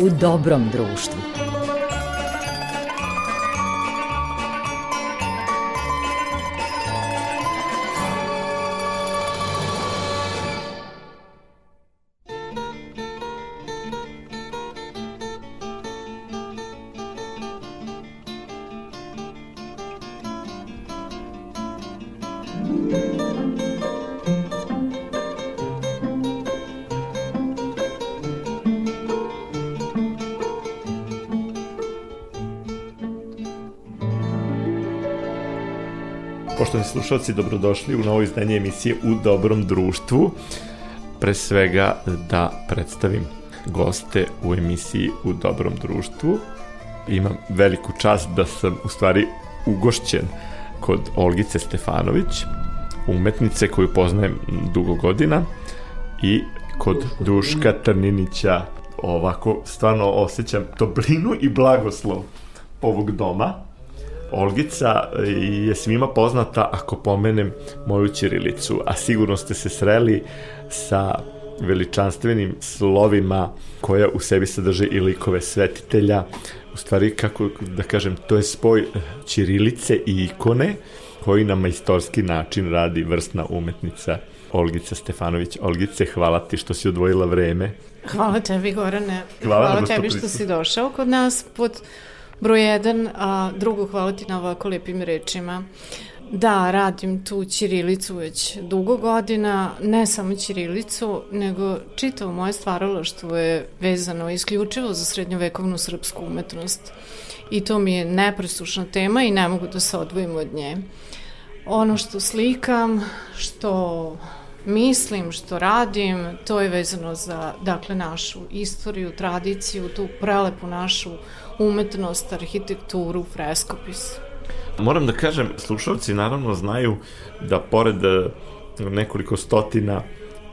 u dobrom društvu. Slušalci, dobrodošli u novo izdanje emisije U dobrom društvu. Pre svega da predstavim goste u emisiji U dobrom društvu. Imam veliku čast da sam u stvari ugošćen kod Olgice Stefanović, umetnice koju poznajem dugo godina i kod Duška Trninića ovako stvarno osjećam toplinu i blagoslov ovog doma Olgica je svima poznata ako pomenem moju ćirilicu, a sigurno ste se sreli sa veličanstvenim slovima koja u sebi sadrže i likove svetitelja. U stvari, kako da kažem, to je spoj ćirilice i ikone koji na majstorski način radi vrstna umetnica Olgica Stefanović. Olgice, hvala ti što si odvojila vreme. Hvala tebi, Gorane. Hvala, hvala tebi što, što si došao kod nas pod broj jedan, a drugo hvala ti na ovako lepim rečima. Da, radim tu Ćirilicu već dugo godina, ne samo Ćirilicu, nego čitavo moje stvaralaštvo je vezano isključivo za srednjovekovnu srpsku umetnost. I to mi je nepresušna tema i ne mogu da se odvojim od nje. Ono što slikam, što mislim, što radim, to je vezano za dakle, našu istoriju, tradiciju, tu prelepu našu umetnost, arhitekturu, freskopis. Moram da kažem, slušalci naravno znaju da pored e, nekoliko stotina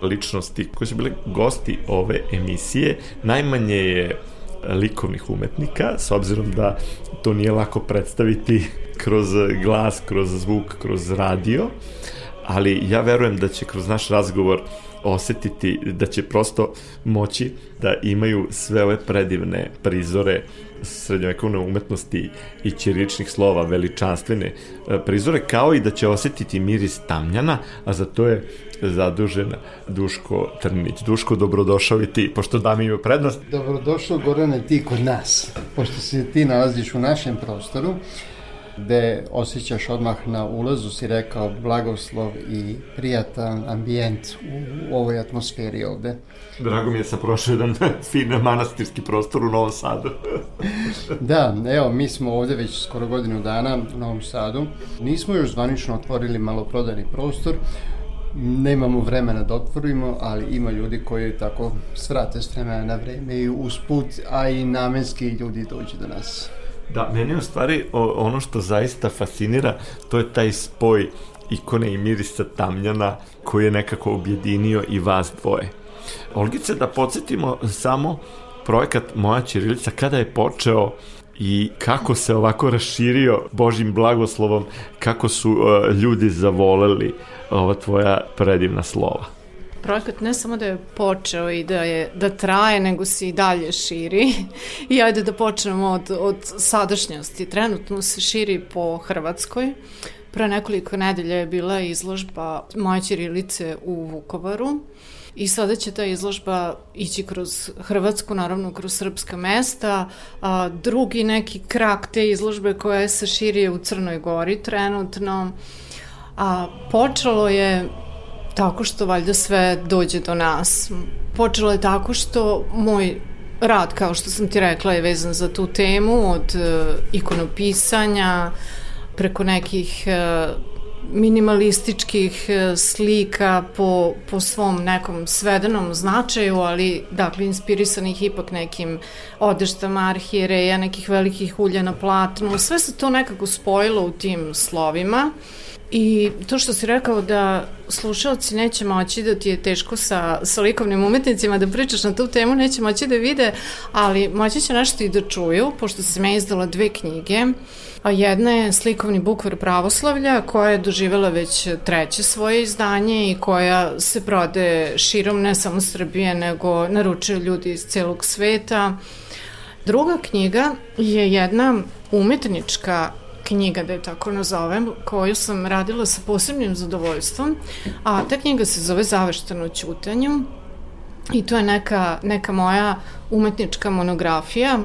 ličnosti koji su bili gosti ove emisije, najmanje je likovnih umetnika, s obzirom da to nije lako predstaviti kroz glas, kroz zvuk, kroz radio, ali ja verujem da će kroz naš razgovor osetiti da će prosto moći da imaju sve ove predivne prizore srednjovekovne umetnosti i ćiričnih slova, veličanstvene e, prizore, kao i da će osetiti miris tamnjana, a za to je zadužen Duško Trnić. Duško, dobrodošao i ti, pošto da mi imaju prednost. Dobrodošao, Gorane, ti kod nas, pošto se ti nalaziš u našem prostoru gde osjećaš odmah na ulazu, si rekao, blagoslov i prijatan ambijent u, u ovoj atmosferi ovde. Drago mi je sa prošao jedan fin manastirski prostor u Novom Sadu. da, evo, mi smo ovde već skoro godinu dana u Novom Sadu. Nismo još zvanično otvorili maloprodajni prostor, nemamo vremena da otvorimo, ali ima ljudi koji tako svrate s vremena na vreme i usput, a i namenski ljudi dođu do nas. Da, meni u stvari ono što zaista fascinira, to je taj spoj ikone i mirisa tamljana koji je nekako objedinio i vas dvoje. Olgice, da podsjetimo samo projekat Moja Ćirilica, kada je počeo i kako se ovako raširio Božim blagoslovom, kako su uh, ljudi zavoleli ova tvoja predivna slova projekat ne samo da je počeo i da, je, da traje, nego se i dalje širi. I ajde da počnemo od, od sadašnjosti. Trenutno se širi po Hrvatskoj. Pre nekoliko nedelja je bila izložba moje Ćirilice u Vukovaru. I sada će ta izložba ići kroz Hrvatsku, naravno kroz srpska mesta. A, drugi neki krak te izložbe koja se širi u Crnoj Gori trenutno. A počelo je tako što valjda sve dođe do nas. Počelo je tako što moj rad, kao što sam ti rekla, je vezan za tu temu od uh, ikonopisanja preko nekih uh, minimalističkih e, slika po, po svom nekom svedenom značaju, ali dakle inspirisanih ipak nekim odeštama arhijereja, nekih velikih ulja na platnu. Sve se to nekako spojilo u tim slovima. I to što si rekao da slušalci neće moći da ti je teško sa, sa likovnim umetnicima da pričaš na tu temu, neće moći da vide, ali moći će nešto i da čuju, pošto sam ja izdala dve knjige A jedna je slikovni bukvar pravoslavlja koja je doživjela već treće svoje izdanje i koja se prode širom ne samo Srbije nego naručuju ljudi iz celog sveta. Druga knjiga je jedna umetnička knjiga, da je tako nazovem, koju sam radila sa posebnim zadovoljstvom, a ta knjiga se zove Zavešteno ćutanju i to je neka, neka moja umetnička monografija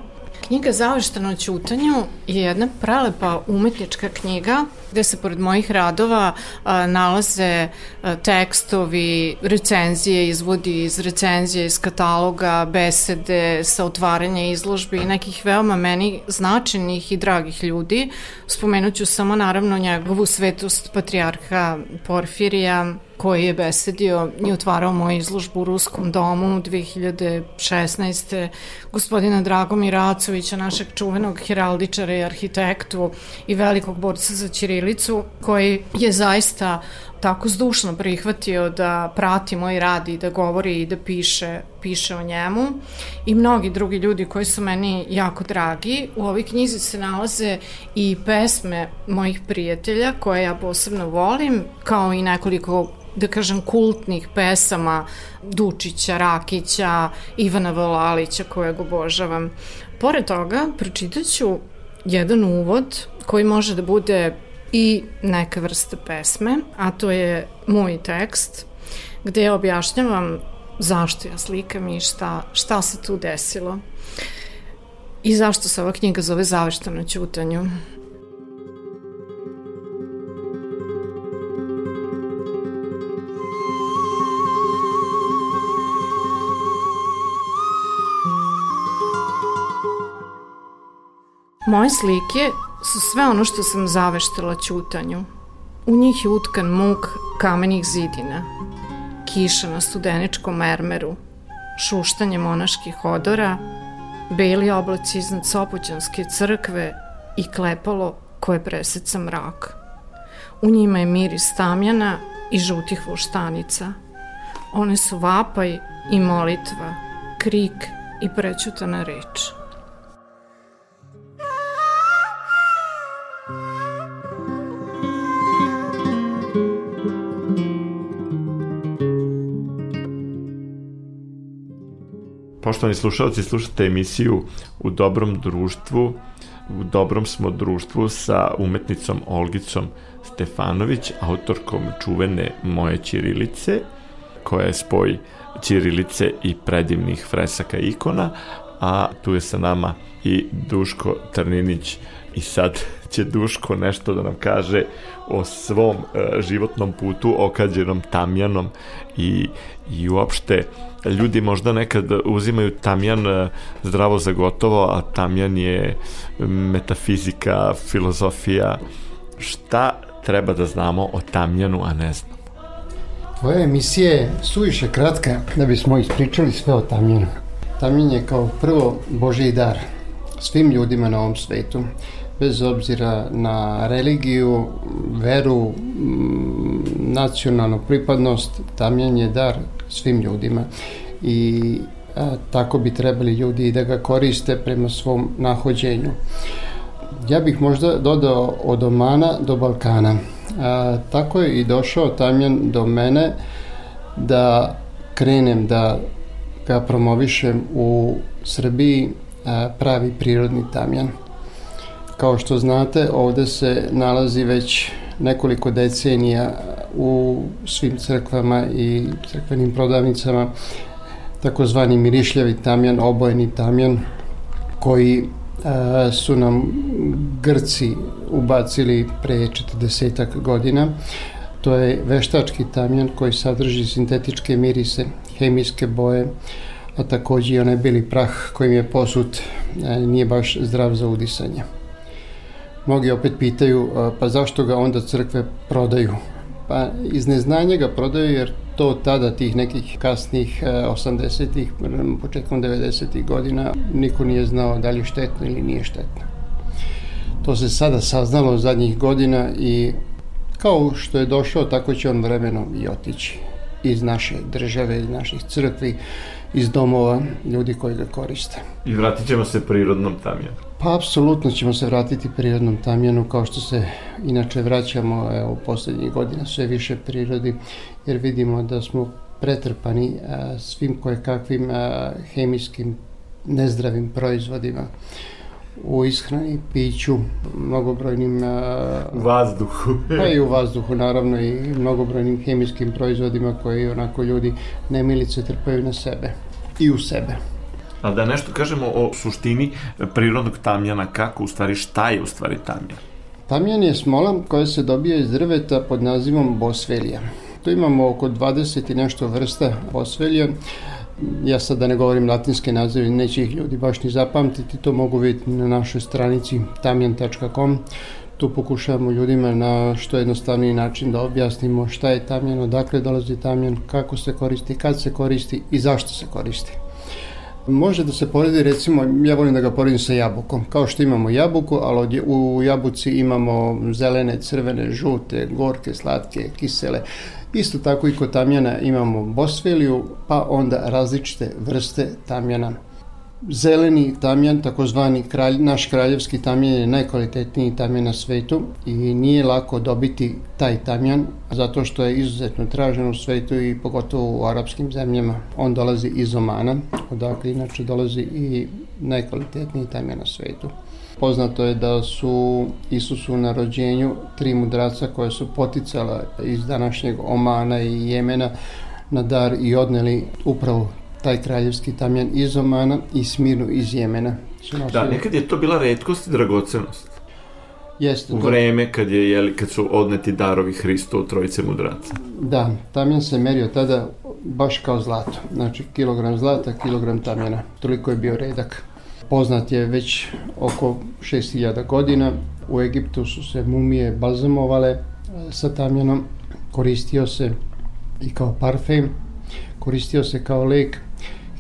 Knjiga Zavešteno o ćutanju je jedna prelepa umetnička knjiga gde se pored mojih radova a, nalaze a, tekstovi, recenzije, izvodi iz recenzije, iz kataloga, besede sa otvaranja izložbi i nekih veoma meni značajnih i dragih ljudi. Spomenut ću samo naravno njegovu svetost patrijarha Porfirija, koji je besedio i otvarao moju izložbu u Ruskom domu 2016. gospodina Dragomira Acovića, našeg čuvenog heraldičara i arhitektu i velikog borca za Ćirilicu, koji je zaista tako zdušno prihvatio da prati moj rad i da govori i da piše, piše o njemu i mnogi drugi ljudi koji su meni jako dragi. U ovoj knjizi se nalaze i pesme mojih prijatelja koje ja posebno volim, kao i nekoliko da kažem, kultnih pesama Dučića, Rakića, Ivana Volalića, kojeg obožavam. Pored toga, pročitat ću jedan uvod koji može da bude i neka vrsta pesme, a to je moj tekst, gde ja objašnjavam zašto ja slikam i šta, šta se tu desilo i zašto se ova knjiga zove Zaveštano ćutanju. Moje slike su sve ono što sam zaveštala ćutanju. U njih je utkan muk kamenih zidina, kiša na studeničkom mermeru, šuštanje monaških odora, beli oblaci iznad Sopoćanske crkve i klepalo koje preseca mrak. U njima je miris tamjana i žutih voštanica. One su vapaj i molitva, krik i prećutana reč. Poštovani slušalci, slušate emisiju U dobrom društvu. U dobrom smo društvu sa umetnicom Olgicom Stefanović, autorkom čuvene Moje Ćirilice, koja je spoj Ćirilice i predivnih fresaka ikona, a tu je sa nama i Duško Trninić i sad će Duško nešto da nam kaže o svom e, životnom putu okađenom tamjanom i, i uopšte ljudi možda nekad uzimaju tamjan e, zdravo za gotovo, a tamjan je metafizika, filozofija. Šta treba da znamo o tamjanu, a ne znamo? Tvoja emisija je suviše kratka da bismo ispričali sve o tamjanu. Tamjan je kao prvo Božji dar svim ljudima na ovom svetu bez obzira na religiju, veru, nacionalnu pripadnost, tamjan je dar svim ljudima i a, tako bi trebali ljudi da ga koriste prema svom nahođenju. Ja bih možda dodao od Omana do Balkana. A, tako je i došao tamjan do mene da krenem da ga promovišem u Srbiji a, pravi prirodni tamjan. Kao što znate, ovde se nalazi već nekoliko decenija u svim crkvama i crkvenim prodavnicama takozvani mirišljavi tamjan, obojeni tamjan, koji a, su nam Grci ubacili pre 40 godina. To je veštački tamjan koji sadrži sintetičke mirise, hemijske boje, a takođe i onaj bili prah kojim je posut nije baš zdrav za udisanje. Mnogi opet pitaju, pa zašto ga onda crkve prodaju? Pa iz neznanja ga prodaju jer to tada tih nekih kasnih 80-ih, početkom 90-ih godina niko nije znao da li je štetno ili nije štetno. To se sada saznalo zadnjih godina i kao što je došao, tako će on vremenom i otići iz naše države, iz naših crkvi, iz domova ljudi koji ga koriste. I vratit ćemo se prirodnom tamjanu. Pa apsolutno ćemo se vratiti prirodnom tamjanu kao što se inače vraćamo evo, poslednjih godina sve više prirodi jer vidimo da smo pretrpani a, svim koje kakvim a, hemijskim nezdravim proizvodima u ishrani, piću, mnogobrojnim... U vazduhu. pa i u vazduhu, naravno, i mnogobrojnim hemijskim proizvodima koji onako ljudi nemilice trpaju na sebe i u sebe. A da nešto kažemo o suštini prirodnog tamjana, kako u stvari, šta je u stvari tamjan? Tamjan je smola koja se dobija iz drveta pod nazivom bosvelija. Tu imamo oko 20 i nešto vrsta bosvelija. Ja sad da ne govorim latinske nazive, neće ih ljudi baš ni zapamtiti, to mogu vidjeti na našoj stranici tamjan.com. Tu pokušavamo ljudima na što jednostavniji način da objasnimo šta je tamjan, odakle dolazi tamjan, kako se koristi, kad se koristi i zašto se koristi. Može da se poredi, recimo, ja volim da ga poredim sa jabukom. Kao što imamo jabuku, ali u jabuci imamo zelene, crvene, žute, gorke, slatke, kisele. Isto tako i kod tamjana imamo bosveliju, pa onda različite vrste tamjana. Zeleni tamjan, takozvani kralj, naš kraljevski tamjan je najkvalitetniji tamjan na svetu i nije lako dobiti taj tamjan zato što je izuzetno tražen u svetu i pogotovo u arapskim zemljama. On dolazi iz Omana, odakle inače dolazi i najkvalitetniji tamjan na svetu. Poznato je da su Isusu na rođenju tri mudraca koje su poticala iz današnjeg Omana i Jemena na dar i odneli upravo taj kraljevski tamjan iz Omana i Smirnu iz Jemena. Da, nekad je to bila redkost i dragocenost. Jeste. U vreme kad, je, jeli, kad su odneti darovi Hristo od trojice mudraca. Da, tamjan se merio tada baš kao zlato. Znači kilogram zlata, kilogram tamjana. Toliko je bio redak. Poznat je već oko 6000 godina. U Egiptu su se mumije balzamovale sa tamjanom. Koristio se i kao parfem. Koristio se kao lek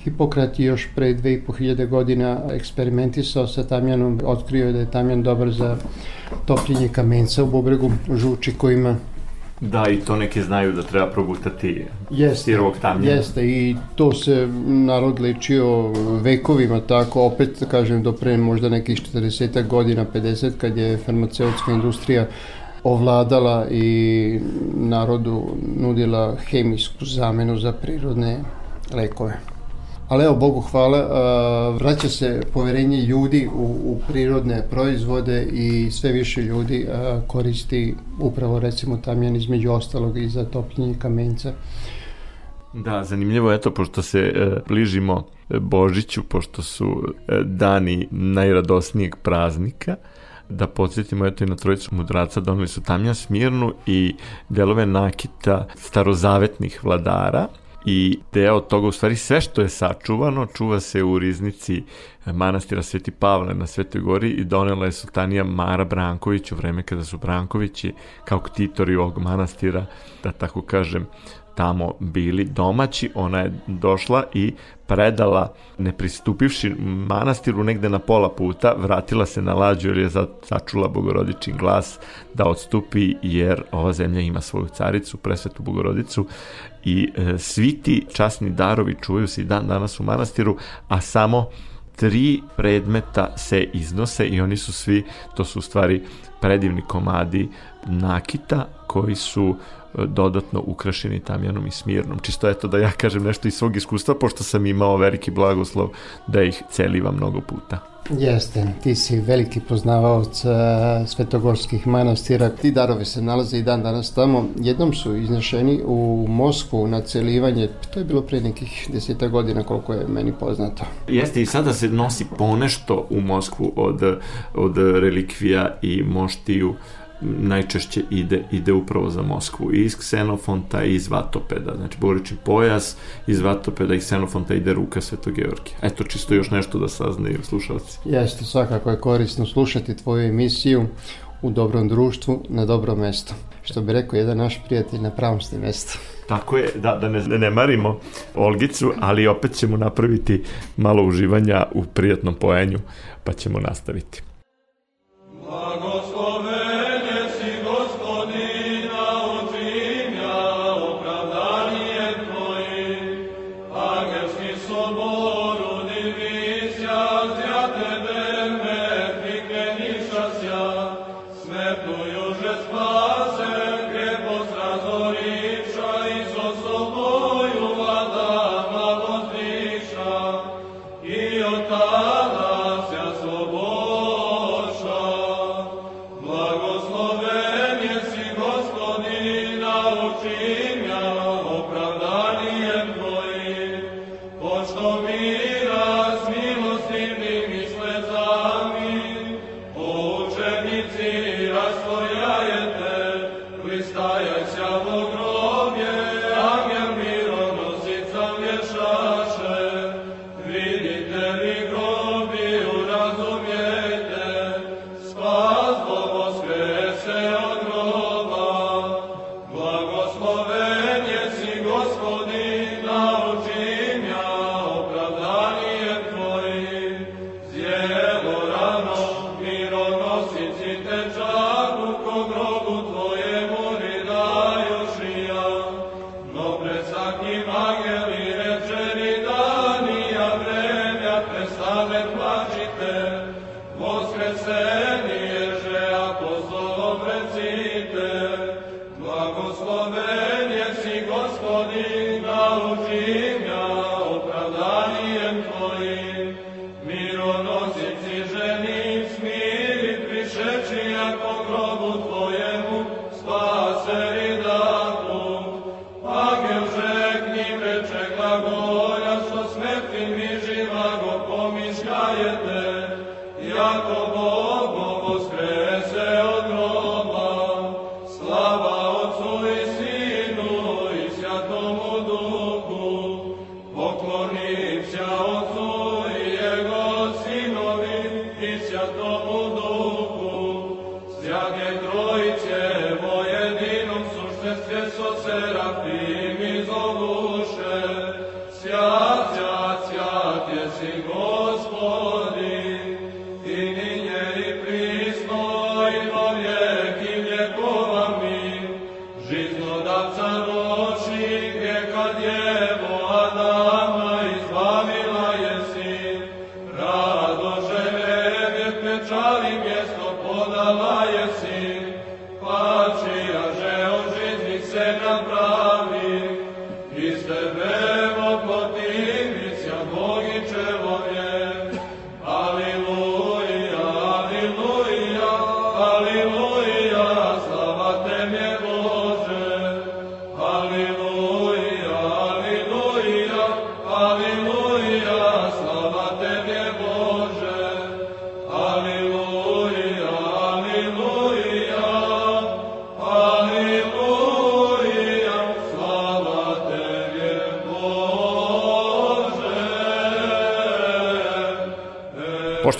Hipokrat je još pre 2500 godina eksperimentisao sa tamjanom, otkrio je da je tamjan dobar za topljenje kamenca u bubregu, žuči kojima Da, i to neki znaju da treba progutati jeste, sirovog tamljena. Jeste, i to se narod lečio vekovima tako, opet kažem do pre možda nekih 40 godina, 50, kad je farmaceutska industrija ovladala i narodu nudila hemijsku zamenu za prirodne lekove. Ali evo, Bogu hvala, vraća se poverenje ljudi u, u prirodne proizvode i sve više ljudi koristi upravo recimo tamjan između ostalog i za topljenje kamenca. Da, zanimljivo je to, pošto se e, bližimo Božiću, pošto su e, dani najradosnijeg praznika, da podsjetimo eto i na trojicu mudraca doneli su Tamjan Smirnu i delove nakita starozavetnih vladara i deo toga, u stvari sve što je sačuvano, čuva se u riznici manastira Sveti Pavle na Svetoj gori i donela je sultanija Mara Branković u vreme kada su Brankovići kao ktitori ovog manastira, da tako kažem, tamo bili domaći, ona je došla i predala, ne pristupivši manastiru negde na pola puta, vratila se na lađu jer je začula bogorodičin glas da odstupi jer ova zemlja ima svoju caricu, presvetu bogorodicu i e, svi ti časni darovi čuvaju se i dan danas u manastiru, a samo tri predmeta se iznose i oni su svi, to su u stvari predivni komadi nakita koji su dodatno ukrašeni tamjanom i smirnom. Čisto eto da ja kažem nešto iz svog iskustva, pošto sam imao veliki blagoslov da ih celivam mnogo puta. Jeste, ti si veliki poznavaoc uh, svetogorskih manastira. Ti darovi se nalaze i dan danas tamo. Jednom su iznešeni u Moskvu na celivanje, to je bilo pre nekih deseta godina koliko je meni poznato. Jeste i sada se nosi ponešto u Moskvu od, od relikvija i moštiju najčešće ide, ide upravo za Moskvu. I iz Ksenofonta i iz Vatopeda. Znači, Borični pojas iz Vatopeda i Ksenofonta ide ruka Svetog Georgija. Eto, čisto još nešto da saznaju slušalci. Jeste, svakako je korisno slušati tvoju emisiju u dobrom društvu, na dobro mesto. Što bi rekao jedan naš prijatelj, na pravom ste mesto. Tako je, da, da ne, ne marimo Olgicu, ali opet ćemo napraviti malo uživanja u prijatnom poenju, pa ćemo nastaviti. Blagoslove et jacum cum robut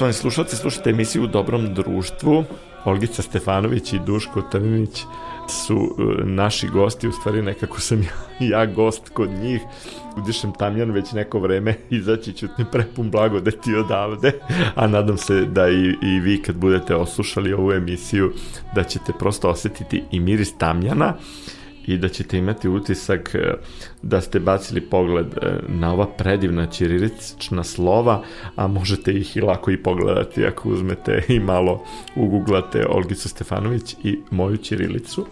Poštovani slušalci, slušate emisiju U dobrom društvu. Olgica Stefanović i Duško Trnić su e, naši gosti, u stvari nekako sam ja, ja gost kod njih. Udišem tamjan već neko vreme, izaći ću ne prepun blagodeti odavde, a nadam se da i, i vi kad budete oslušali ovu emisiju, da ćete prosto osetiti i miris tamjana i da ćete imati utisak e, da ste bacili pogled e, na ova predivna ćirilična slova, a možete ih i lako i pogledati ako uzmete i malo uguglate Olgicu Stefanović i moju ćirilicu.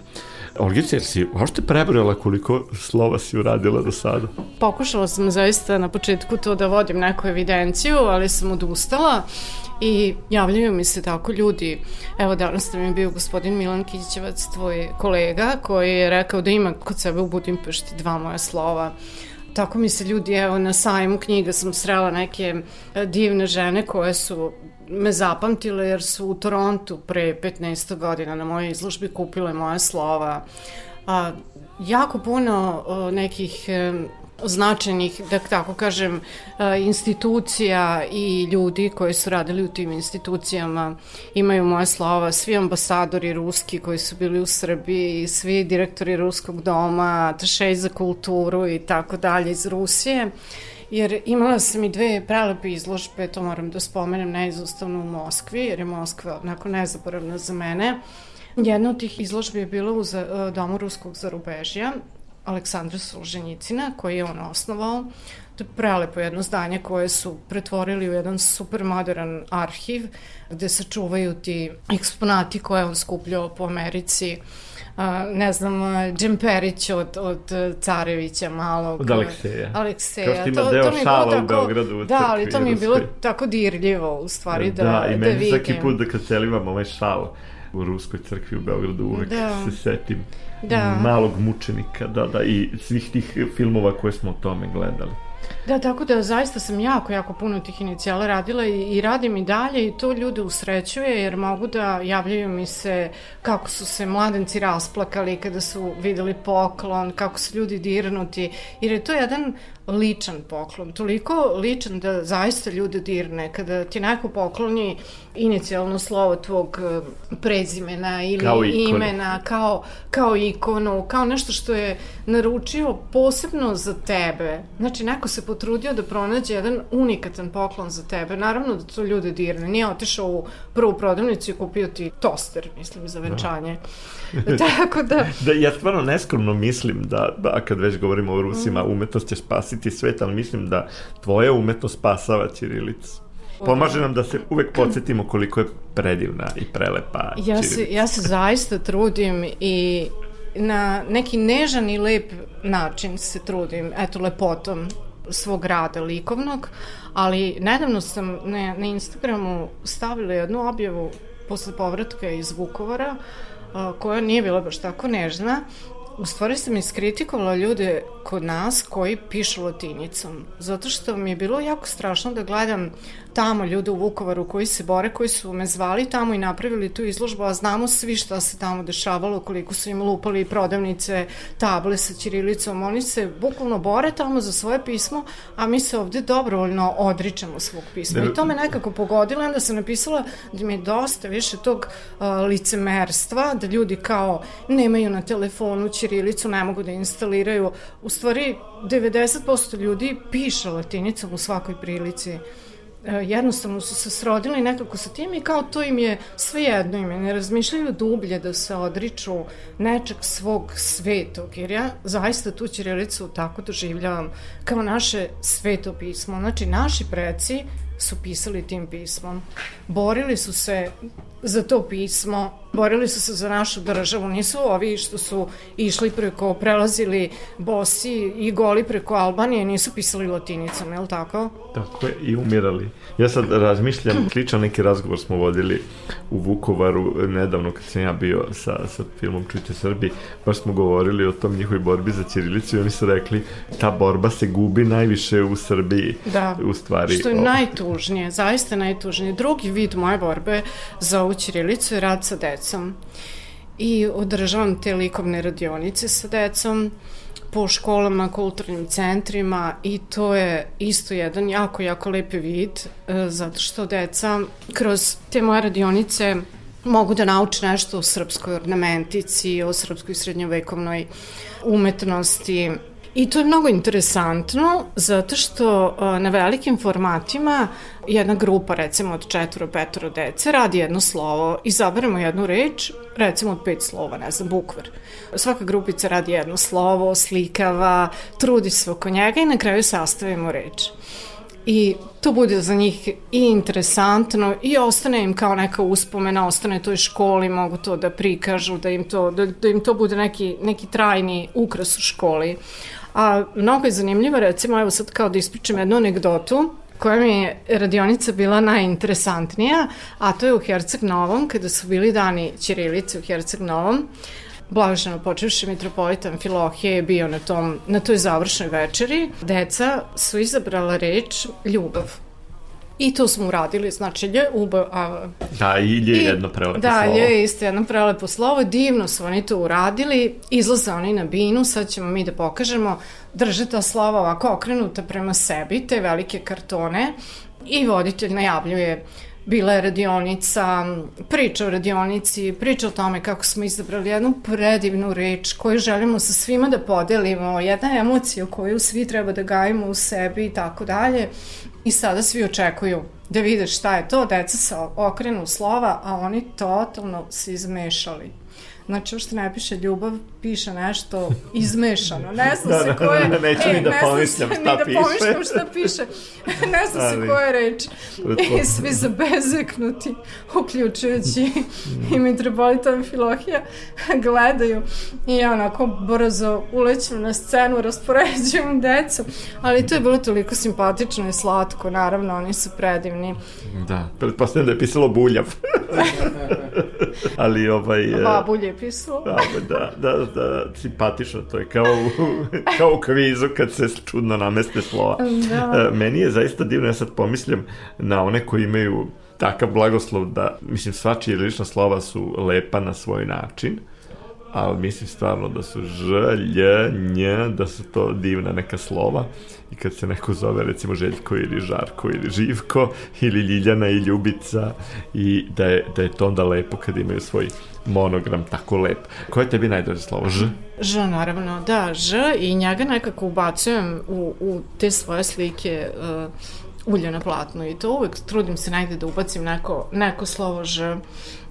Olgica, jer si uopšte prebrala koliko slova si uradila do sada? Pokušala sam zaista na početku to da vodim neku evidenciju, ali sam odustala i javljaju mi se tako ljudi. Evo danas nam je bio gospodin Milan Kićevac, tvoj kolega, koji je rekao da ima kod sebe u Budimpešti dva moja slova. Tako mi se ljudi, evo na sajmu knjiga sam srela neke e, divne žene koje su me zapamtile jer su u Torontu pre 15 godina na mojoj izložbi kupile moje slova. A, jako puno o, nekih značajnih, da tako kažem, e, institucija i ljudi koji su radili u tim institucijama imaju moje slova, svi ambasadori ruski koji su bili u Srbiji, svi direktori Ruskog doma, atašej za kulturu i tako dalje iz Rusije. Jer imala sam i dve prelepe izložbe, to moram da spomenem neizostavno u Moskvi, jer je Moskva onako nezaboravna za mene. Jedna od tih izložbi je bila u e, Domu ruskog zarubežja, Aleksandra Solženjicina, koji je on osnovao. To je prelepo jedno zdanje koje su pretvorili u jedan super modern arhiv, gde se čuvaju ti eksponati koje on skupljao po Americi, ne znam, Džemperić od, od Carevića malog. Od Alekseja. Alekseja. Kao što ima deo mi je šala bilo u Beogradu u Da, ali to mi je bilo tako dirljivo u stvari da, da, i da meni vidim. svaki put da kad celim ovaj šal u Ruskoj crkvi u Beogradu uvek Da. se setim Da. malog mučenika, da, da, i svih tih filmova koje smo o tome gledali. Da, tako da zaista sam jako, jako puno tih inicijala radila i, i radim i dalje i to ljude usrećuje jer mogu da javljaju mi se kako su se mladenci rasplakali kada su videli poklon, kako su ljudi dirnuti, jer je to jedan ličan poklon, toliko ličan da zaista ljude dirne kada ti neko pokloni inicijalno slovo tvog eh, prezimena ili Kao ikonu. imena, kao, kao ikonu, kao nešto što je naručio posebno za tebe. Znači, neko se potrudio da pronađe jedan unikatan poklon za tebe. Naravno da to ljude dirne. Nije otišao u prvu prodavnicu i kupio ti toster, mislim, za venčanje. Tako da... Da, ja stvarno neskromno mislim da, da kad već govorimo o Rusima, Mhm. umetnost će spasiti svet, ali mislim da tvoja umetnost spasava Ćirilicu. Pomaže nam da se uvek podsjetimo koliko je predivna i prelepa Ja se, ja se zaista trudim i na neki nežan i lep način se trudim, eto, lepotom svog rada likovnog, ali nedavno sam na, na Instagramu stavila jednu objavu posle povratka iz Vukovara, a, koja nije bila baš tako nežna, u stvari sam iskritikovala ljude kod nas koji pišu latinicom, zato što mi je bilo jako strašno da gledam tamo ljude u Vukovaru koji se bore, koji su me zvali tamo i napravili tu izložbu, a znamo svi šta se tamo dešavalo, koliko su im lupali prodavnice, table sa ćirilicom, oni se bukvalno bore tamo za svoje pismo, a mi se ovde dobrovoljno odričemo svog pisma. I to me nekako pogodilo, onda sam napisala da mi je dosta više tog uh, licemerstva, da ljudi kao nemaju na telefonu ćirilicu, ne mogu da instaliraju. U stvari, 90% ljudi piše latinicom u svakoj prilici jednostavno su se srodili nekako sa tim i kao to im je sve jedno im je, ne razmišljaju dublje da se odriču nečeg svog svetog, jer ja zaista tu Ćirilicu tako doživljavam kao naše sveto pismo. Znači, naši preci su pisali tim pismom. Borili su se za to pismo, borili su se za našu državu, nisu ovi što su išli preko, prelazili bosi i goli preko Albanije, nisu pisali latinicom, je li tako? Tako je, i umirali. Ja sad razmišljam, sličan neki razgovor smo vodili u Vukovaru nedavno kad sam ja bio sa, sa filmom Čujte Srbi, baš smo govorili o tom njihovoj borbi za Ćirilicu i oni su rekli ta borba se gubi najviše u Srbiji. Da, u stvari. što je o- najtužnije, zaista najtužnije. Drugi vid moje borbe za ovu Ćirilicu je rad sa decom. I održavam te likovne radionice sa decom po školama, kulturnim centrima i to je isto jedan jako, jako lepi vid, e, zato što deca kroz te moje radionice mogu da nauče nešto o srpskoj ornamentici, o srpskoj srednjovekovnoj umetnosti, I to je mnogo interesantno zato što na velikim formatima jedna grupa recimo od četvoro, petoro dece radi jedno slovo, izaberemo jednu reč, recimo od pet slova, ne znam, bukvar. Svaka grupica radi jedno slovo, slikava, trudi se oko njega i na kraju sastavimo reč i to bude za njih i interesantno i ostane im kao neka uspomena, ostane toj školi, mogu to da prikažu, da im to, da, da im to bude neki, neki trajni ukras u školi. A mnogo je zanimljivo, recimo, evo sad kao da ispričam jednu anegdotu, koja mi je radionica bila najinteresantnija, a to je u Herceg Novom, kada su bili dani Ćirilice u Herceg Novom, blaženo počevši mitropolitan Filohije je bio na, tom, na toj završnoj večeri. Deca su izabrala reč ljubav. I to smo uradili, znači ljubav, a Da, i je I jedno prelepo da, slovo. je isto jedno prelepo slovo, divno su oni to uradili, izlaze oni na binu, sad ćemo mi da pokažemo, drže ta slova ovako okrenuta prema sebi, te velike kartone i voditelj najavljuje bila je radionica, priča o radionici, priča o tome kako smo izabrali jednu predivnu reč koju želimo sa svima da podelimo, jedna emocija koju svi treba da gajimo u sebi i tako dalje. I sada svi očekuju da vide šta je to, deca se okrenu slova, a oni totalno se izmešali. Znači, uopšte ne piše ljubav, piše nešto izmešano. Ne znam Da, se da, koje... da, da, neću ni da ne znam pomislim šta ni da piše. pomišljam šta piše. ne znam Ali- se koje reči. Pretpostavljam. I svi zabezeknuti, uključujući i Mitropolitan Filohija, gledaju i ja onako brzo ulećem na scenu, raspoređujem decu, ali to je bilo toliko simpatično i slatko, naravno, oni su predivni. Da, pretpostavljam da je pisalo buljav. Ali ovaj... e, Je pisao. Da, da, da, da, simpatično, to je kao u, kao u kvizu kad se čudno nameste slova. Da. E, Meni je zaista divno, ja sad pomislim na one koji imaju takav blagoslov da, mislim, svačije lična slova su lepa na svoj način, ali mislim stvarno da su ž, lj, nj, da su to divna neka slova i kad se neko zove recimo Željko ili Žarko ili Živko ili Ljiljana i Ljubica i da je, da je to onda lepo kad imaju svoj monogram tako lep. Koje je tebi najdraže slovo? Ž? Ž, naravno, da, Ž i njega nekako ubacujem u, u te svoje slike uh, ulje na platnu i to uvek trudim se negde da ubacim neko, neko slovo Ž.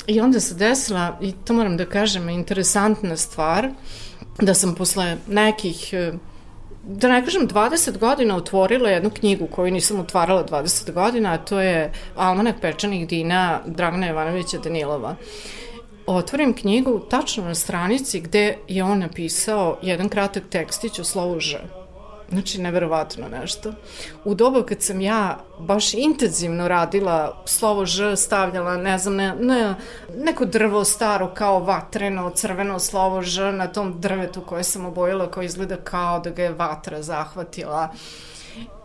I onda se desila, i to moram da kažem, interesantna stvar, da sam posle nekih eh, da ne kažem 20 godina otvorila jednu knjigu koju nisam otvarala 20 godina, a to je Almanak pečanih dina Dragana Jovanovića Danilova. otvorim knjigu tačno na stranici gde je on napisao jedan kratak tekstić o slovu Ž. Znači, neverovatno nešto. U dobu kad sam ja baš intenzivno radila slovo Ž, stavljala, ne znam, ne, ne, neko drvo staro kao vatreno, crveno slovo Ž na tom drvetu koje sam obojila, koje izgleda kao da ga je vatra zahvatila.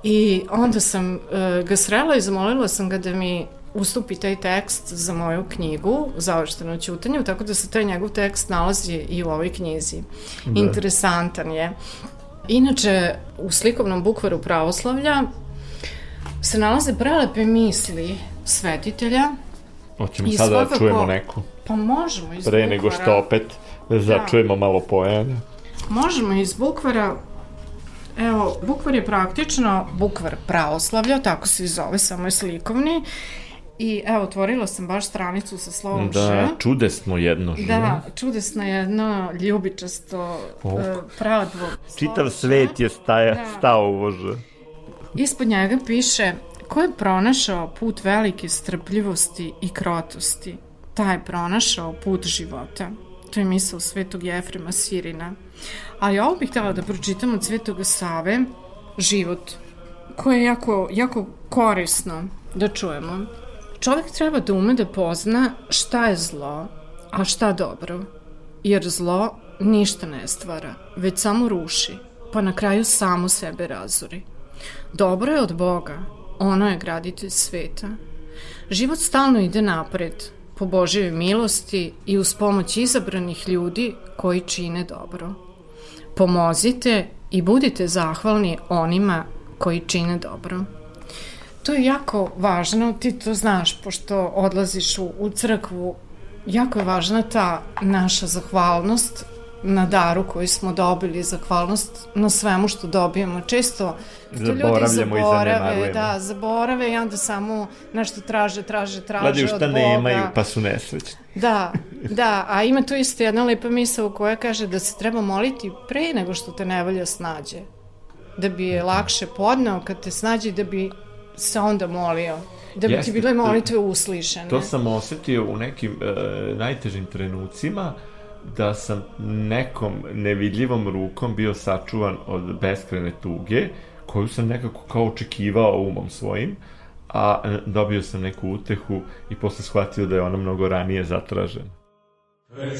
I onda sam uh, ga srela i zamolila sam ga da mi ustupi taj tekst za moju knjigu Završteno ćutanju, tako da se taj njegov tekst nalazi i u ovoj knjizi. Da. Interesantan je. Inače, u slikovnom bukvaru pravoslavlja se nalaze prelepe misli svetitelja. Hoćemo sada da svakako, da čujemo neku. Pa možemo iz Pre bukvara. nego što opet začujemo da. malo pojene. Možemo iz bukvara Evo, bukvar je praktično bukvar pravoslavlja, tako se zove, samo je slikovni. I evo, otvorila sam baš stranicu sa slovom da, Š. Da, čudesno jedno Ž. Da, čudesno jedno, ljubičasto, oh. uh, pradvo. Čitav svet je staja, da. stao u Ž. Ispod njega piše ko je pronašao put velike strpljivosti i krotosti, taj je pronašao put života. To je misao svetog Jefrema Sirina. Ali ovo bih htjela da pročitam od svetog Save, život, koje je jako, jako korisno da čujemo. Čovjek treba da ume da pozna šta je zlo, a šta dobro. Jer zlo ništa ne stvara, već samo ruši, pa na kraju samo sebe razori. Dobro je od Boga, ono je graditelj sveta. Život stalno ide napred, po Božjoj milosti i uz pomoć izabranih ljudi koji čine dobro. Pomozite i budite zahvalni onima koji čine dobro. To je jako važno, ti to znaš, pošto odlaziš u, u crkvu, jako je važna ta naša zahvalnost na daru koji smo dobili, zahvalnost na svemu što dobijemo. Često to ljudi zaborave, da, zaborave i onda samo nešto traže, traže, traže Gledaju šta od Boga. nemaju, pa su nesrećni. Da, da, a ima tu isto jedna lepa misla u koja kaže da se treba moliti pre nego što te nevolja snađe. Da bi je lakše podneo kad te snađe da bi se onda molio. Da bi Jeste, ti bile molitve uslišene. To sam osetio u nekim e, najtežim trenucima, da sam nekom nevidljivom rukom bio sačuvan od beskrene tuge, koju sam nekako kao očekivao umom svojim, a e, dobio sam neku utehu i posle shvatio da je ona mnogo ranije zatražena. Već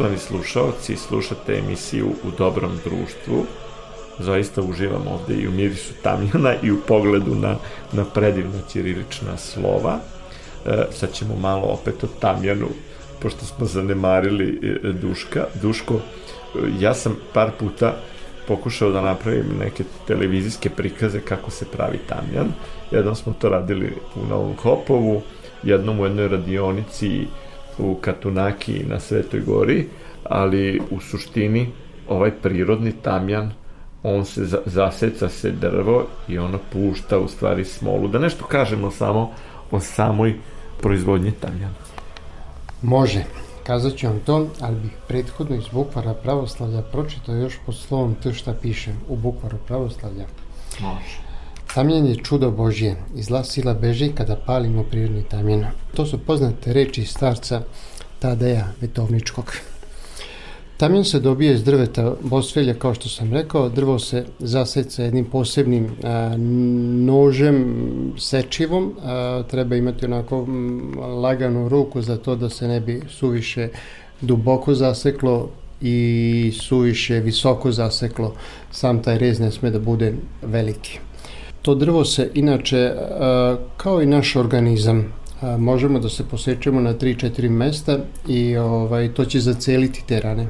Poštovani slušalci, slušate emisiju U dobrom društvu. Zaista uživam ovde i u mirisu tamjana i u pogledu na, na predivna ćirilična slova. E, sad ćemo malo opet o tamjanu, pošto smo zanemarili e, Duška. Duško, e, ja sam par puta pokušao da napravim neke televizijske prikaze kako se pravi tamjan. Jednom smo to radili u Novom Hopovu, jednom u jednoj radionici u Katunaki na Svetoj gori, ali u suštini ovaj prirodni tamjan on se za, zaseca se drvo i ono pušta u stvari smolu. Da nešto kažemo samo o samoj proizvodnji tamjana. Može, kazat ću vam to, ali bih prethodno iz bukvara pravoslavlja pročitao još pod slovom to šta piše u bukvaru pravoslavlja. Može. Tamjan je čudo Božje i zla sila beži kada palimo prirodni tamjan. To su poznate reči starca Tadeja Vetovničkog. Tamjan se dobije iz drveta bosvelja, kao što sam rekao. Drvo se zaseca jednim posebnim a, nožem sečivom. A, treba imati onako laganu ruku za to da se ne bi suviše duboko zaseklo i suviše visoko zaseklo. Sam taj rez ne sme da bude veliki. To drvo se inače, a, kao i naš organizam, a, možemo da se posečemo na 3-4 mesta i ovaj, to će zaceliti te rane.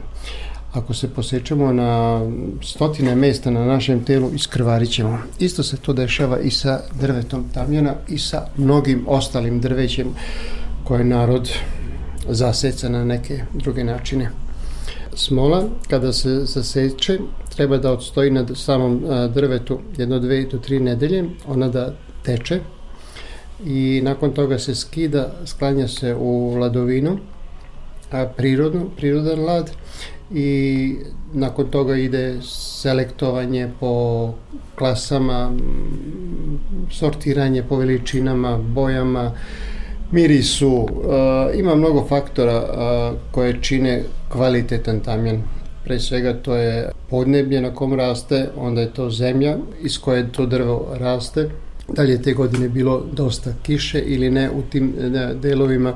Ako se posečemo na stotine mesta na našem telu, iskrvarit ćemo. Isto se to dešava i sa drvetom tamjana i sa mnogim ostalim drvećem koje narod zaseca na neke druge načine. Smola, kada se zaseče, treba da odstoji na samom drvetu jedno, dve do tri nedelje, ona da teče i nakon toga se skida, sklanja se u ladovinu, a prirodno, prirodan lad i nakon toga ide selektovanje po klasama, sortiranje po veličinama, bojama, mirisu, uh, ima mnogo faktora uh, koje čine kvalitetan tamjan. Pre svega to je podneblje na kom raste, onda je to zemlja iz koje to drvo raste, da li je te godine bilo dosta kiše ili ne u tim ne, delovima.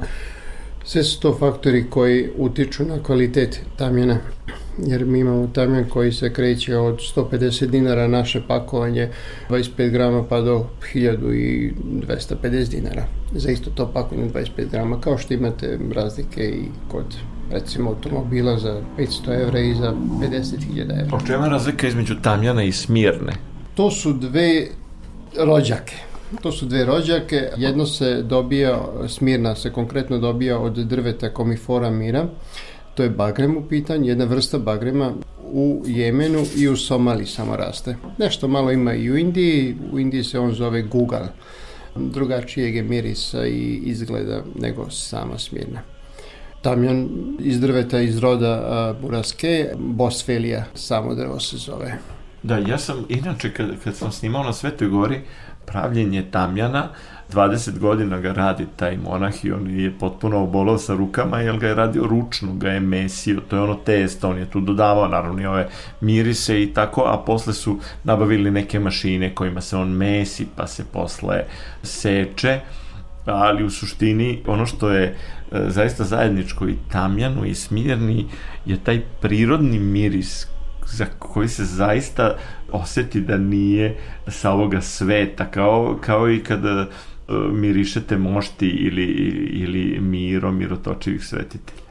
Sve su to faktori koji utiču na kvalitet tamjana, jer mi imamo tamjan koji se kreće od 150 dinara naše pakovanje, 25 grama pa do 1250 dinara za isto to pakovanje 25 grama, kao što imate razlike i kod recimo automobila za 500 evra i za 50.000 evra. O čemu je razlika između tamjana i smirne? To su dve rođake. To su dve rođake. Jedno se dobija, smirna se konkretno dobija od drveta komifora mira. To je bagrem u pitanju, jedna vrsta bagrema u Jemenu i u Somaliji samo raste. Nešto malo ima i u Indiji, u Indiji se on zove gugal. Drugačijeg je mirisa i izgleda nego sama smirna. Tamjan iz drveta iz roda buraske, bosfelija, samo drvo se zove. Da, ja sam, inače, kad, kad sam snimao na Svetoj gori, pravljenje tamjana, 20 godina ga radi taj monah i on je potpuno obolao sa rukama, jer ga je radio ručno, ga je mesio, to je ono testo, on je tu dodavao naravno i ove mirise i tako, a posle su nabavili neke mašine kojima se on mesi, pa se posle seče, ali u suštini ono što je e, zaista zajedničko i tamjanu i smirni je taj prirodni miris za koji se zaista oseti da nije sa ovoga sveta, kao, kao i kada uh, mirišete mošti ili, ili miro, mirotočivih svetitelja.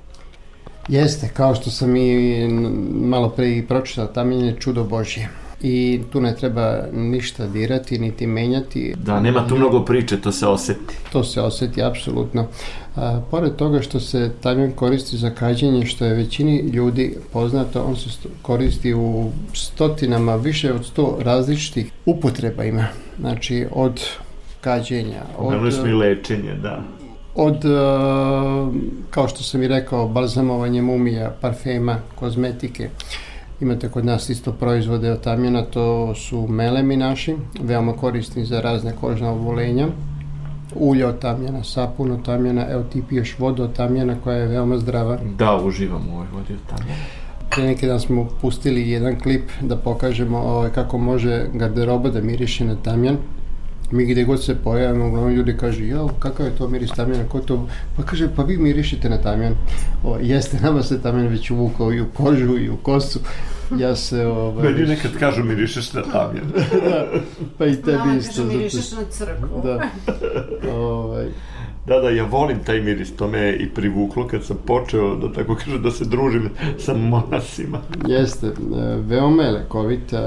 Jeste, kao što sam i malo pre i pročitao, tamjan je čudo Božje. I tu ne treba ništa dirati, niti menjati. Da, nema tu mnogo priče, to se oseti. To se oseti apsolutno. A, pored toga što se tamjan koristi za kađenje, što je većini ljudi poznato, on se koristi u stotinama, više od sto različitih upotreba ima. Znači, od kađenja, od, Naravno smo i lečenje, da. od, kao što sam i rekao, balzamovanje mumija, parfema, kozmetike. Imate kod nas isto proizvode od tamjana, to su melemi naši, veoma korisni za razne kožne obolenja. Ulje od tamjana, sapun od tamjana, evo ti piješ vodu od tamjana koja je veoma zdrava. Da, uživam u ovoj vodi od tamjana. Pre neki dan smo pustili jedan klip da pokažemo ovaj, kako može garderoba da miriše na tamjan. Mi gde god se pojavimo, uglavnom ljudi kažu, jao, kakav je to miris tamjana, ko to... Pa kaže, pa vi mirišite na tamjan. O, jeste, nama se tamjan već uvukao i u kožu i u kosu. Ja se... Ovaj, Meni nekad kažu mirišeš na tamjan. da, pa i tebi Nama isto. kaže zato mirišeš na crkvu. Da. ovaj, Da, da, ja volim taj miris, to me je i privuklo kad sam počeo, da tako kažem, da se družim sa monasima. Jeste, e, veoma je lekovit, e,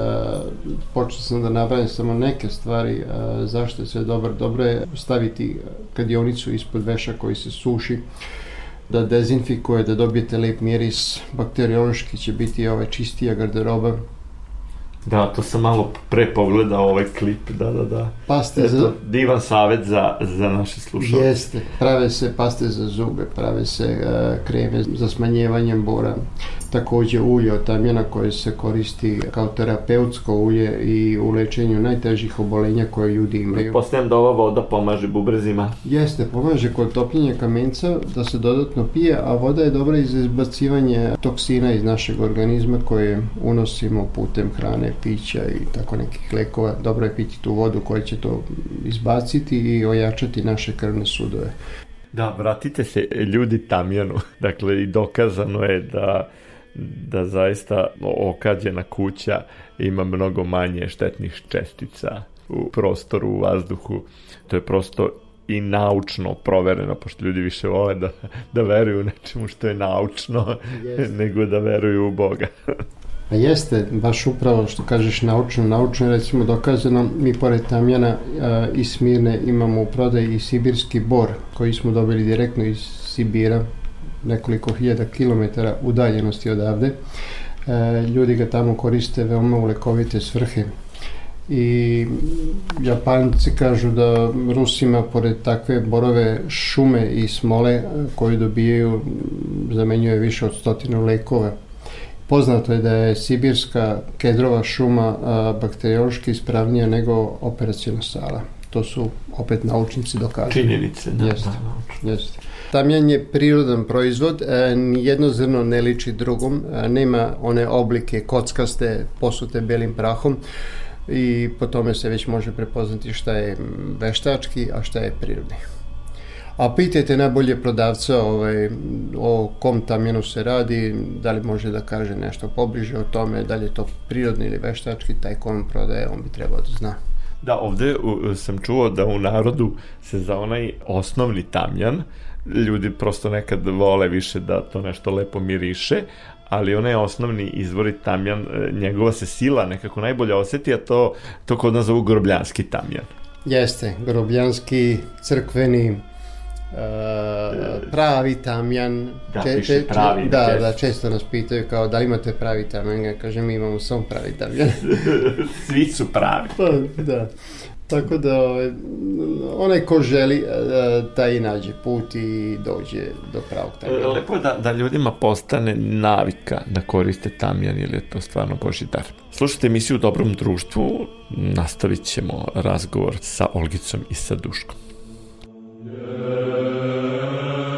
počeo sam da nabrajam samo neke stvari, e, zašto je sve dobro. Dobro je staviti kadionicu ispod veša koji se suši, da dezinfikuje, da dobijete lep miris, bakteriološki će biti ovaj čistija garderoba. Da, to sam malo pre pogledao ovaj klip, da, da, da. Paste za... Eto, divan savet za, za naše slušalce. Jeste, prave se paste za zube, prave se e, kreme za smanjevanje bora, takođe ulje od tamjana koje se koristi kao terapeutsko ulje i u lečenju najtežih obolenja koje ljudi imaju. Postajem da ova voda pomaže bubrezima. Jeste, pomaže kod topljenja kamenca da se dodatno pije, a voda je dobra i za izbacivanje toksina iz našeg organizma koje unosimo putem hrane, pića i tako nekih lekova. Dobro je piti tu vodu koja će to izbaciti i ojačati naše krvne sudove. Da, vratite se ljudi Tamjanu. Dakle, i dokazano je da da zaista okađena kuća ima mnogo manje štetnih čestica u prostoru, u vazduhu. To je prosto i naučno provereno, pošto ljudi više vole da, da veruju nečemu što je naučno, Jeste. nego da veruju u Boga. A jeste, baš upravo što kažeš naučno, naučno je recimo dokazano, mi pored Tamjana a, i Smirne imamo u prodaji i sibirski bor koji smo dobili direktno iz Sibira, nekoliko hiljada kilometara udaljenosti odavde. E, ljudi ga tamo koriste veoma u lekovite svrhe i Japanci kažu da Rusima pored takve borove šume i smole e, koju dobijaju zamenjuje više od stotinu lekova Poznato je da je sibirska kedrova šuma bakteriološki ispravnija nego operacijona sala. To su opet naučnici dokazali. Činjenice, da, Jeste. da. Jeste. Tamjan je prirodan proizvod, e, nijedno zrno ne liči drugom, e, nema one oblike kockaste posute belim prahom i po tome se već može prepoznati šta je veštački, a šta je prirodni. A pitajte najbolje prodavca ovaj, o kom tamjanu se radi, da li može da kaže nešto pobliže o tome, da li je to prirodni ili veštački, taj ko vam prodaje, on bi trebao da zna. Da, ovde u, sam čuo da u narodu se za onaj osnovni tamjan ljudi prosto nekad vole više da to nešto lepo miriše, ali onaj osnovni izvori tamjan, e, njegova se sila nekako najbolje oseti, a to, to kod nas zovu grobljanski tamjan. Jeste, grobljanski, crkveni, Uh, pravi tamjan Da, piše pravi, da, često. da, često nas pitaju kao da li imate pravi tamjan ja kažem mi imamo samo pravi tamjan Svi su pravi. pa, da tako da ovaj, onaj ko želi eh, taj i nađe put i dođe do pravog tamjana Lepo je da, da ljudima postane navika da koriste tamjan, jer je to stvarno boži dar. Slušajte emisiju u Dobrom društvu, nastavit ćemo razgovor sa Olgicom i sa Duškom. Yeah.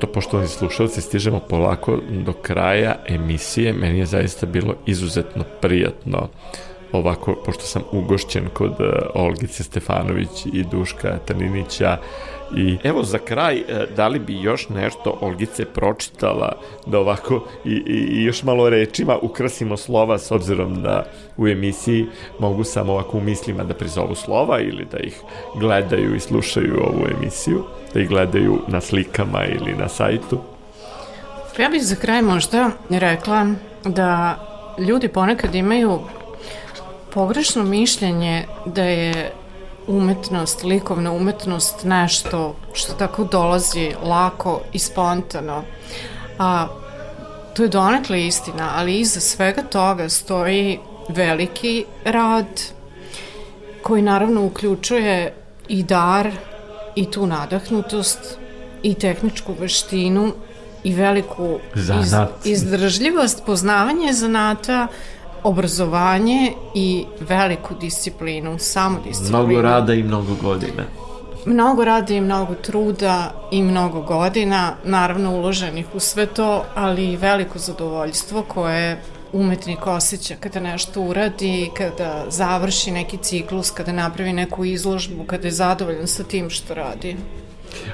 Eto, poštovani slušalci, stižemo polako do kraja emisije. Meni je zaista bilo izuzetno prijatno ovako, pošto sam ugošćen kod uh, Olgice Stefanović i Duška Taninića i evo za kraj, uh, da li bi još nešto Olgice pročitala da ovako i, i, i još malo rečima ukrasimo slova s obzirom da u emisiji mogu samo ovako u mislima da prizovu slova ili da ih gledaju i slušaju ovu emisiju, da ih gledaju na slikama ili na sajtu. Ja bih za kraj možda rekla da ljudi ponekad imaju pogrešno mišljenje da je umetnost, likovna umetnost nešto što tako dolazi lako i spontano. A, to je donekle istina, ali iza svega toga stoji veliki rad koji naravno uključuje i dar i tu nadahnutost i tehničku veštinu i veliku iz, izdržljivost, poznavanje zanata, obrazovanje i veliku disciplinu, samodisciplinu. Mnogo rada i mnogo godina. Mnogo rada i mnogo truda i mnogo godina, naravno uloženih u sve to, ali i veliko zadovoljstvo koje umetnik osjeća kada nešto uradi, kada završi neki ciklus, kada napravi neku izložbu, kada je zadovoljan sa tim što radi.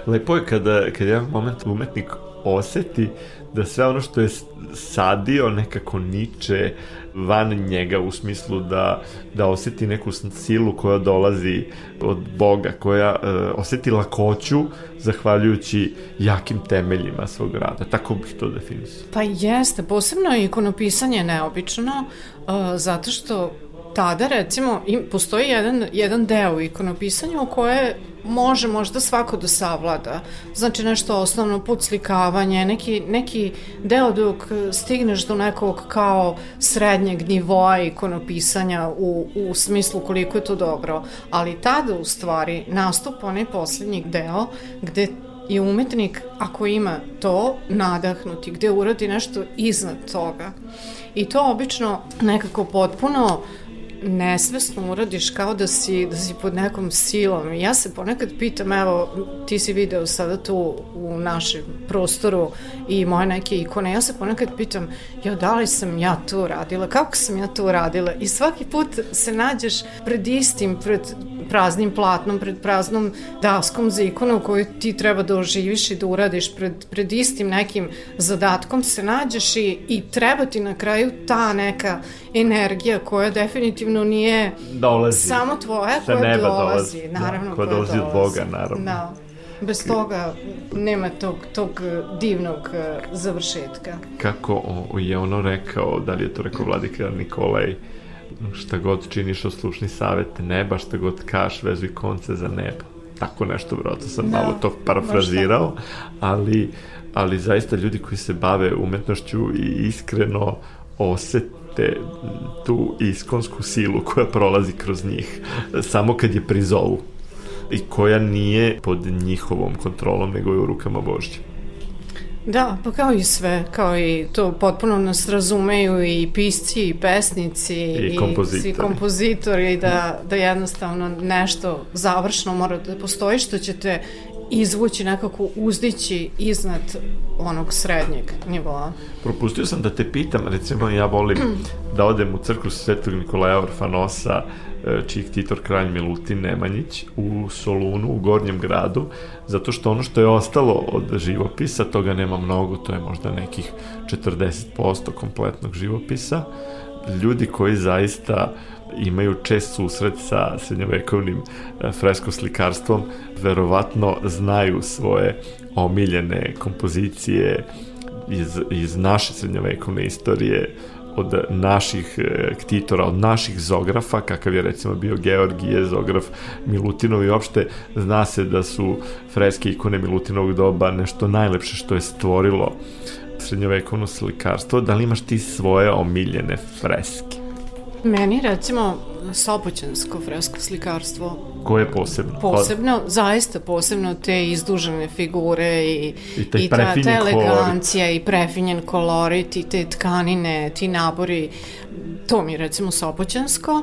Lepo je kada, kada jedan moment umetnik oseti da sve ono što je sadio nekako niče van njega u smislu da, da oseti neku silu koja dolazi od Boga, koja uh, oseti lakoću zahvaljujući jakim temeljima svog rada. Tako bih to definisao. Pa jeste, posebno ikonopisanje je neobično, uh, zato što tada recimo im, postoji jedan, jedan deo u ikonopisanju koje može možda svako da savlada. Znači nešto osnovno, puclikavanje, neki, neki deo dok stigneš do nekog kao srednjeg nivoa ikonopisanja u, u smislu koliko je to dobro. Ali tada u stvari nastupa onaj poslednji deo gde je umetnik, ako ima to, nadahnuti, gde uradi nešto iznad toga. I to obično nekako potpuno uh, nesvesno uradiš kao da si, da si pod nekom silom. Ja se ponekad pitam, evo, ti si video sada tu u našem prostoru i moje neke ikone, ja se ponekad pitam, ja, da li sam ja to radila, kako sam ja to radila i svaki put se nađeš pred istim, pred praznim platnom, pred praznom daskom za ikonu koju ti treba da oživiš i da uradiš. Pred, pred istim nekim zadatkom se nađeš i, i treba ti na kraju ta neka energija koja definitivno nije Dolazi. samo tvoja, koja dolazi, dolazi, da, naravno, koja dolazi od Boga, naravno. Da. Bez toga nema tog, tog divnog eh, završetka. Kako je ono rekao, da li je to rekao vladika Nikolaj, šta god činiš oslušni savet neba, šta god kaš vezuj konce za nebo. Tako nešto, vjerojatno sam Da, malo to parafrazirao, ali, ali zaista ljudi koji se bave umetnošću i iskreno osete tu iskonsku silu koja prolazi kroz njih, samo kad je prizovu i koja nije pod njihovom kontrolom, nego je u rukama Božđe. Da, pa kao i sve, kao i to potpuno nas razumeju i pisci i pesnici I kompozitori. i kompozitori da, da jednostavno nešto završno mora da postoji što ćete izvući nekako uzdići iznad onog srednjeg nivoa. Propustio sam da te pitam, recimo ja volim da odem u crkvu Svetog Nikolaja Orfanosa, e, čiji ktitor kralj Milutin Nemanjić u Solunu, u Gornjem gradu, zato što ono što je ostalo od živopisa, toga nema mnogo, to je možda nekih 40% kompletnog živopisa, ljudi koji zaista imaju čest susret sa srednjovekovnim e, freskoslikarstvom, verovatno znaju svoje omiljene kompozicije iz, iz naše srednjovekovne istorije, od naših e, ktitora, od naših zografa, kakav je recimo bio Georgije, zograf Milutinov i opšte zna se da su freske ikone Milutinovog doba nešto najlepše što je stvorilo srednjovekovno slikarstvo. Da li imaš ti svoje omiljene freske? Meni recimo sopoćansko fresko slikarstvo Koje je posebno? posebno, zaista posebno te izdužene figure i, I i ta, ta kolorit. elegancija i prefinjen kolorit i te tkanine, ti nabori, to mi je recimo sopoćansko.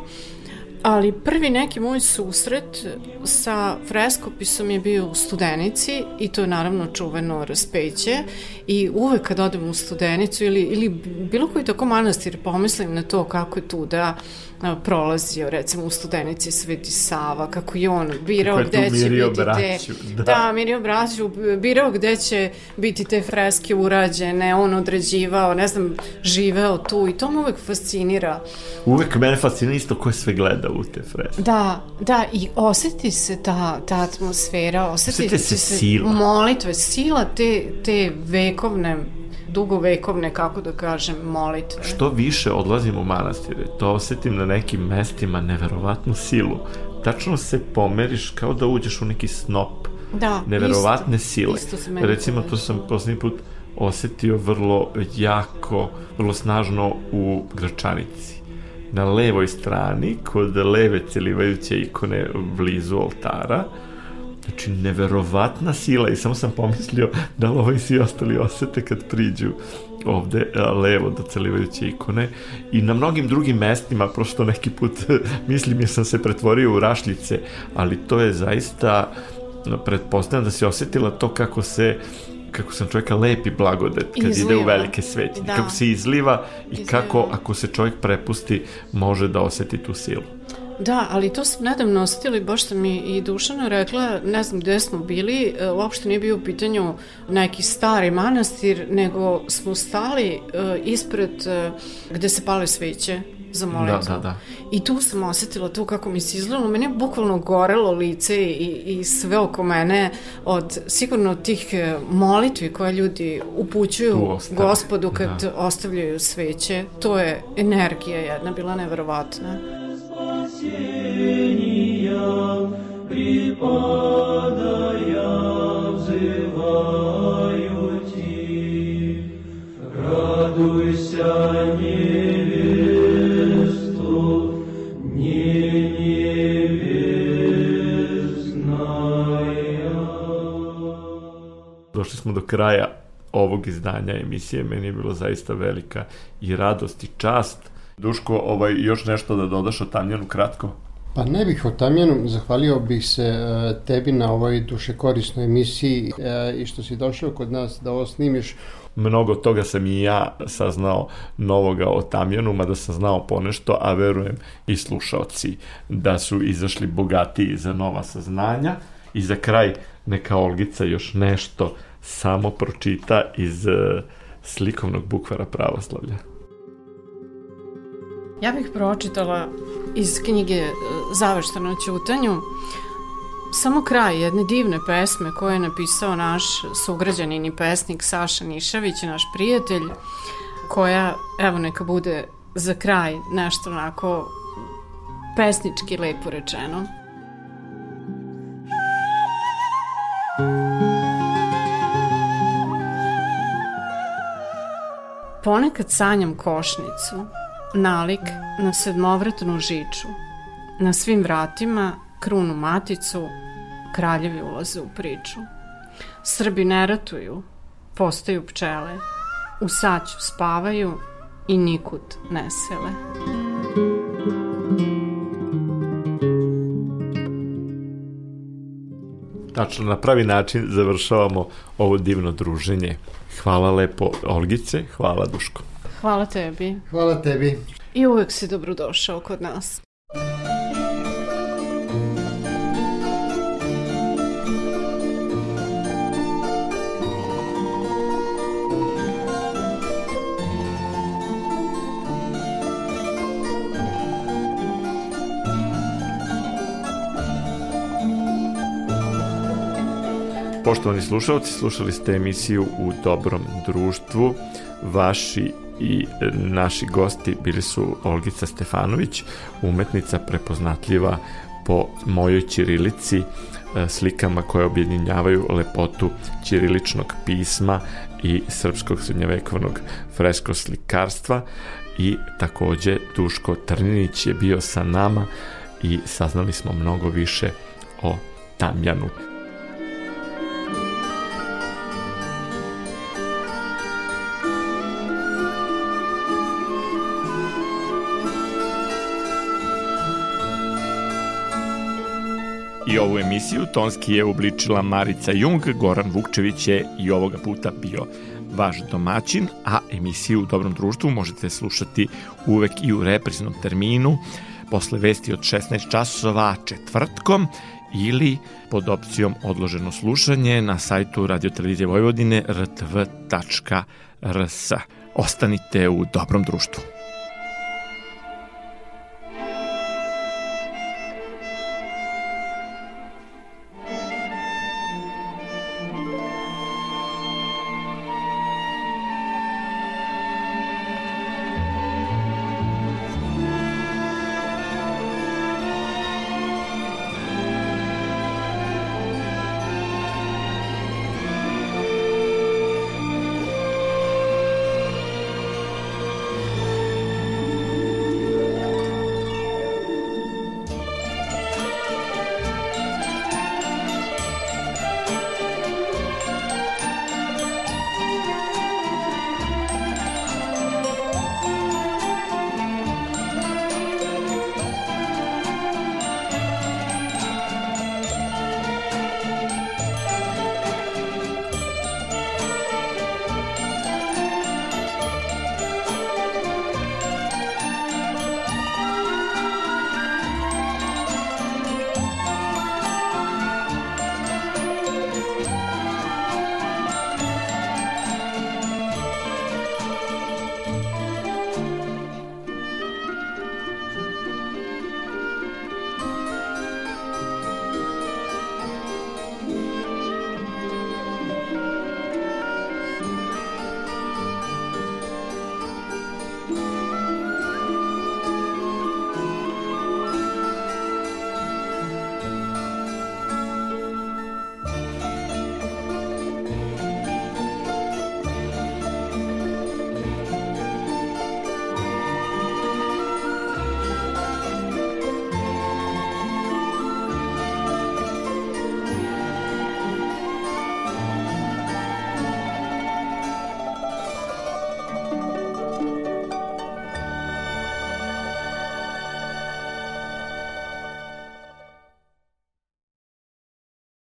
Ali prvi neki moj susret sa freskopisom je bio u Studenici i to je naravno čuveno raspeće. I uvek kad odem u Studenicu ili, ili bilo koji tako manastir pomislim na to kako je tu da prolazio recimo u Studenici Sveti Sava, kako je on birao Kako gde će biti braću, te... da. da, mirio braću, birao gde će biti te freske urađene, on određivao, ne znam, živeo tu i to me uvek fascinira. Uvek mene fascinira isto ko je sve gleda u te freske. Da, da, i oseti se ta, ta atmosfera, oseti, Oseti se sila. molitve, sila te, te vekovne, dugovekovne, kako da kažem, molitve. Što više odlazim u manastire, to osetim na nekim mestima neverovatnu silu. Tačno se pomeriš kao da uđeš u neki snop Da, neverovatne isto, sile. Isto se meni Recimo, to sam poslednji put osetio vrlo jako, vrlo snažno u Gračanici. Na levoj strani, kod leve celivajuće ikone blizu oltara, Znači, neverovatna sila i samo sam pomislio da li ovo i svi ostali osete kad priđu ovde a, levo do celivajuće ikone i na mnogim drugim mestima prosto neki put mislim jer sam se pretvorio u rašljice ali to je zaista pretpostavljam da si osetila to kako se kako sam čovjeka lepi blagodet kad ide u Izliva. velike sveće Da. kako se izliva i Izliva. kako ako se čovjek prepusti može da oseti tu silu Da, ali to sam nedavno osetila i baš sam i, i Dušana rekla, ne znam gde smo bili, e, uopšte nije bio u pitanju neki stari manastir, nego smo stali e, ispred e, gde se pale sveće za molitvu. Da, da, da. I tu sam osetila to kako mi se izgledalo, meni je bukvalno gorelo lice i, i sve oko mene od sigurno tih molitvi koje ljudi upućuju Tu gospodu kad Da. ostavljaju sveće. To je energija jedna bila neverovatna. Smo do kraja ovog izdanja emisije, meni je bilo zaista velika i radost i čast. Duško, ovaj, još nešto da dodaš o Tamjanu kratko? Pa ne bih o Tamjanu, zahvalio bih se e, tebi na ovoj dušekorisnoj emisiji e, i što si došao kod nas da ovo snimiš. Mnogo toga sam i ja saznao novoga o Tamjanu, mada sam znao ponešto, a verujem i slušaoci da su izašli bogatiji za nova saznanja. I za kraj neka Olgica još nešto samo pročita iz eh, slikovnog bukvara pravoslavlja. Ja bih pročitala iz knjige e, Zaveštano ćutanju samo kraj jedne divne pesme koju je napisao naš sugrađanin i pesnik Saša Nišavić, naš prijatelj, koja, evo neka bude za kraj nešto onako pesnički lepo rečeno. Ponekad sanjam košnicu, nalik na sedmovratnu žiču. Na svim vratima krunu maticu, kraljevi ulaze u priču. Srbi ne ratuju, postaju pčele, u saću spavaju i nikud ne sele. Tačno, na pravi način završavamo ovo divno druženje. Hvala lepo Olgice, hvala Duško. Hvala tebi Hvala tebi. i uvek si dobrodošao kod nas. Poštovani slušalci, slušali ste emisiju u dobrom društvu. Vaši i e, naši gosti bili su Olgica Stefanović, umetnica prepoznatljiva po mojoj ćirilici, e, slikama koje objedinjavaju lepotu ćiriličnog pisma i srpskog srednjevekovnog fresko slikarstva i takođe Duško Trninić je bio sa nama i saznali smo mnogo više o Tamjanu. I ovu emisiju tonski je obličila Marica Jung, Goran Vukčević je i ovoga puta bio vaš domaćin, a emisiju u Dobrom društvu možete slušati uvek i u repriznom terminu posle vesti od 16 časova četvrtkom ili pod opcijom odloženo slušanje na sajtu radiotelevizije Vojvodine rtv.rs. Ostanite u dobrom društvu.